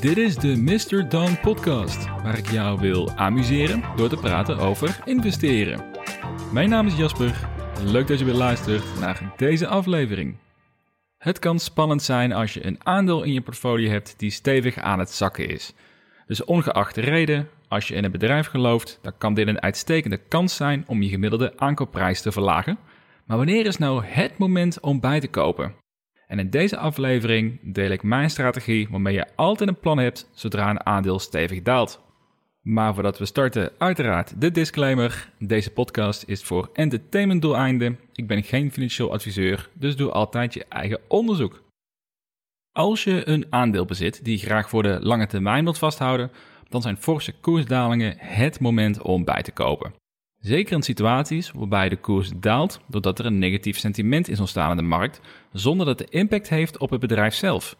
Dit is de Mr. Don podcast, waar ik jou wil amuseren door te praten over investeren. Mijn naam is Jasper, leuk dat je weer luistert naar deze aflevering. Het kan spannend zijn als je een aandeel in je portfolio hebt die stevig aan het zakken is. Dus ongeacht de reden, als je in een bedrijf gelooft, dan kan dit een uitstekende kans zijn om je gemiddelde aankoopprijs te verlagen. Maar wanneer is nou het moment om bij te kopen? En in deze aflevering deel ik mijn strategie waarmee je altijd een plan hebt zodra een aandeel stevig daalt. Maar voordat we starten, uiteraard de disclaimer. Deze podcast is voor entertainment doeleinden. Ik ben geen financieel adviseur, dus doe altijd je eigen onderzoek. Als je een aandeel bezit die je graag voor de lange termijn wilt vasthouden, dan zijn forse koersdalingen het moment om bij te kopen. Zeker in situaties waarbij de koers daalt doordat er een negatief sentiment is ontstaan in de markt, zonder dat de impact heeft op het bedrijf zelf.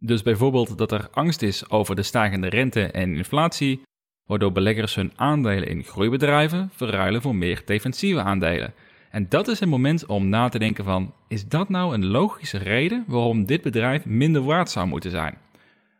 Dus bijvoorbeeld dat er angst is over de stijgende rente en inflatie, waardoor beleggers hun aandelen in groeibedrijven verruilen voor meer defensieve aandelen. En dat is het moment om na te denken van, is dat nou een logische reden waarom dit bedrijf minder waard zou moeten zijn?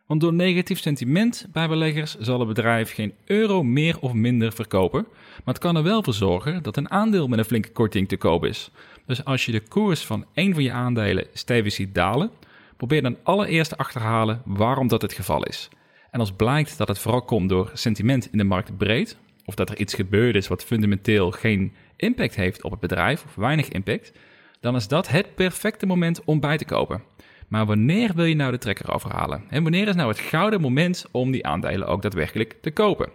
Want door negatief sentiment bij beleggers zal het bedrijf geen euro meer of minder verkopen, maar het kan er wel voor zorgen dat een aandeel met een flinke korting te koop is. Dus als je de koers van één van je aandelen stevig ziet dalen, probeer dan allereerst te achterhalen waarom dat het geval is. En als blijkt dat het vooral komt door sentiment in de markt breed, of dat er iets gebeurd is wat fundamenteel geen impact heeft op het bedrijf, of weinig impact, dan is dat het perfecte moment om bij te kopen. Maar wanneer wil je nou de trekker overhalen? En wanneer is nou het gouden moment om die aandelen ook daadwerkelijk te kopen?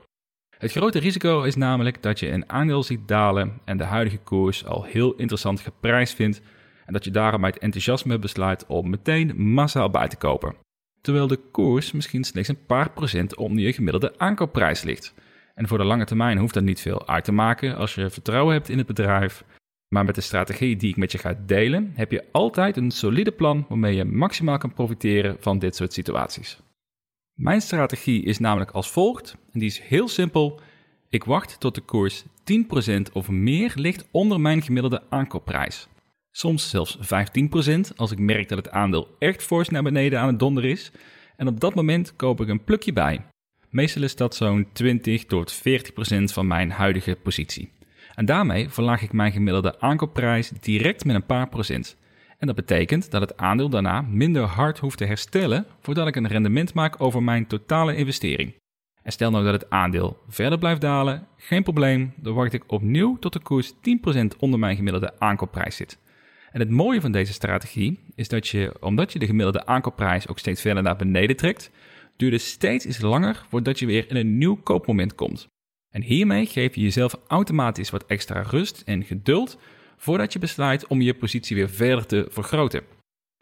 Het grote risico is namelijk dat je een aandeel ziet dalen en de huidige koers al heel interessant geprijsd vindt en dat je daarom uit enthousiasme besluit om meteen massaal bij te kopen. Terwijl de koers misschien slechts een paar procent onder je gemiddelde aankoopprijs ligt. En voor de lange termijn hoeft dat niet veel uit te maken als je vertrouwen hebt in het bedrijf maar met de strategie die ik met je ga delen, heb je altijd een solide plan waarmee je maximaal kan profiteren van dit soort situaties. Mijn strategie is namelijk als volgt, en die is heel simpel. Ik wacht tot de koers 10% of meer ligt onder mijn gemiddelde aankoopprijs. Soms zelfs 15% als ik merk dat het aandeel echt fors naar beneden aan het donder is. En op dat moment koop ik een plukje bij. Meestal is dat zo'n 20 tot 40% van mijn huidige positie. En daarmee verlaag ik mijn gemiddelde aankoopprijs direct met een paar procent. En dat betekent dat het aandeel daarna minder hard hoeft te herstellen voordat ik een rendement maak over mijn totale investering. En stel nou dat het aandeel verder blijft dalen, geen probleem, dan wacht ik opnieuw tot de koers 10% onder mijn gemiddelde aankoopprijs zit. En het mooie van deze strategie is dat je, omdat je de gemiddelde aankoopprijs ook steeds verder naar beneden trekt, duurt het steeds iets langer voordat je weer in een nieuw koopmoment komt. En hiermee geef je jezelf automatisch wat extra rust en geduld voordat je besluit om je positie weer verder te vergroten.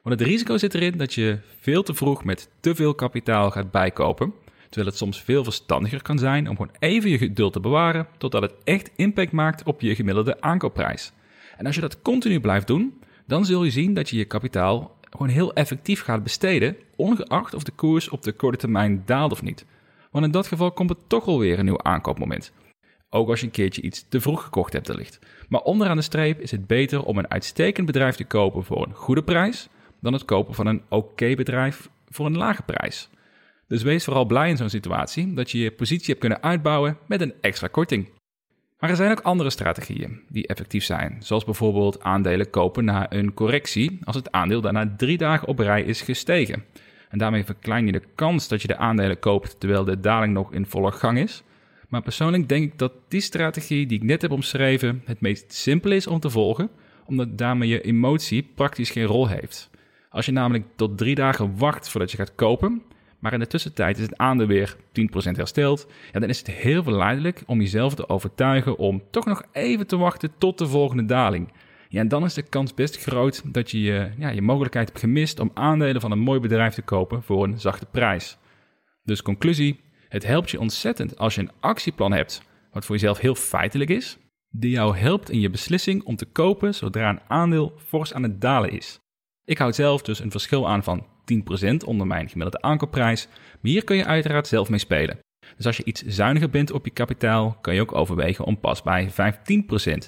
Want het risico zit erin dat je veel te vroeg met te veel kapitaal gaat bijkopen, terwijl het soms veel verstandiger kan zijn om gewoon even je geduld te bewaren totdat het echt impact maakt op je gemiddelde aankoopprijs. En als je dat continu blijft doen, dan zul je zien dat je je kapitaal gewoon heel effectief gaat besteden, ongeacht of de koers op de korte termijn daalt of niet. Want in dat geval komt het toch alweer een nieuw aankoopmoment. Ook als je een keertje iets te vroeg gekocht hebt wellicht. Maar onderaan de streep is het beter om een uitstekend bedrijf te kopen voor een goede prijs... dan het kopen van een oké bedrijf voor een lage prijs. Dus wees vooral blij in zo'n situatie dat je je positie hebt kunnen uitbouwen met een extra korting. Maar er zijn ook andere strategieën die effectief zijn, zoals bijvoorbeeld aandelen kopen na een correctie als het aandeel daarna drie dagen op rij is gestegen. En daarmee verklein je de kans dat je de aandelen koopt terwijl de daling nog in volle gang is. Maar persoonlijk denk ik dat die strategie die ik net heb omschreven het meest simpel is om te volgen, omdat daarmee je emotie praktisch geen rol heeft. Als je namelijk tot drie dagen wacht voordat je gaat kopen, maar in de tussentijd is het aandeel weer 10% hersteld, ja, dan is het heel verleidelijk om jezelf te overtuigen om toch nog even te wachten tot de volgende daling. Ja, en dan is de kans best groot dat je je, ja, je mogelijkheid hebt gemist om aandelen van een mooi bedrijf te kopen voor een zachte prijs. Dus conclusie, het helpt je ontzettend als je een actieplan hebt, wat voor jezelf heel feitelijk is, die jou helpt in je beslissing om te kopen zodra een aandeel fors aan het dalen is. Ik houd zelf dus een verschil aan van 10% onder mijn gemiddelde aankoopprijs, maar hier kun je uiteraard zelf mee spelen. Dus als je iets zuiniger bent op je kapitaal, kan je ook overwegen om pas bij 15%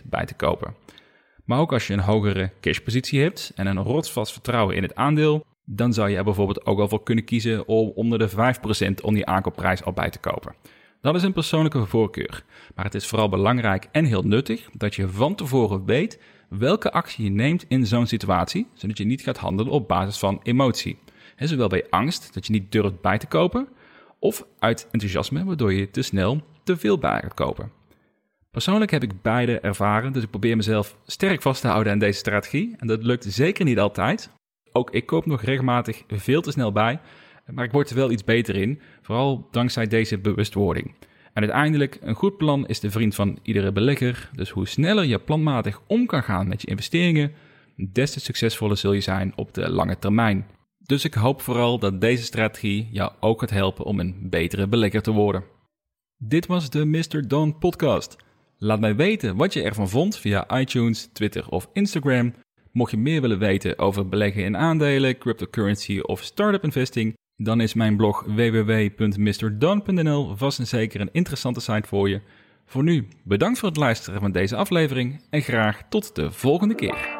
bij te kopen. Maar ook als je een hogere cashpositie hebt en een rotsvast vertrouwen in het aandeel, dan zou je er bijvoorbeeld ook al voor kunnen kiezen om onder de 5% om die aankoopprijs al bij te kopen. Dat is een persoonlijke voorkeur, maar het is vooral belangrijk en heel nuttig dat je van tevoren weet welke actie je neemt in zo'n situatie, zodat je niet gaat handelen op basis van emotie. Zowel bij angst dat je niet durft bij te kopen, of uit enthousiasme waardoor je te snel te veel bij gaat kopen. Persoonlijk heb ik beide ervaren, dus ik probeer mezelf sterk vast te houden aan deze strategie. En dat lukt zeker niet altijd. Ook ik koop nog regelmatig veel te snel bij, maar ik word er wel iets beter in, vooral dankzij deze bewustwording. En uiteindelijk, een goed plan is de vriend van iedere belegger. Dus hoe sneller je planmatig om kan gaan met je investeringen, des te succesvoller zul je zijn op de lange termijn. Dus ik hoop vooral dat deze strategie jou ook gaat helpen om een betere belegger te worden. Dit was de Mr. Don podcast. Laat mij weten wat je ervan vond via iTunes, Twitter of Instagram. Mocht je meer willen weten over beleggen in aandelen, cryptocurrency of startup investing, dan is mijn blog www.mrdon.nl vast en zeker een interessante site voor je. Voor nu, bedankt voor het luisteren van deze aflevering en graag tot de volgende keer.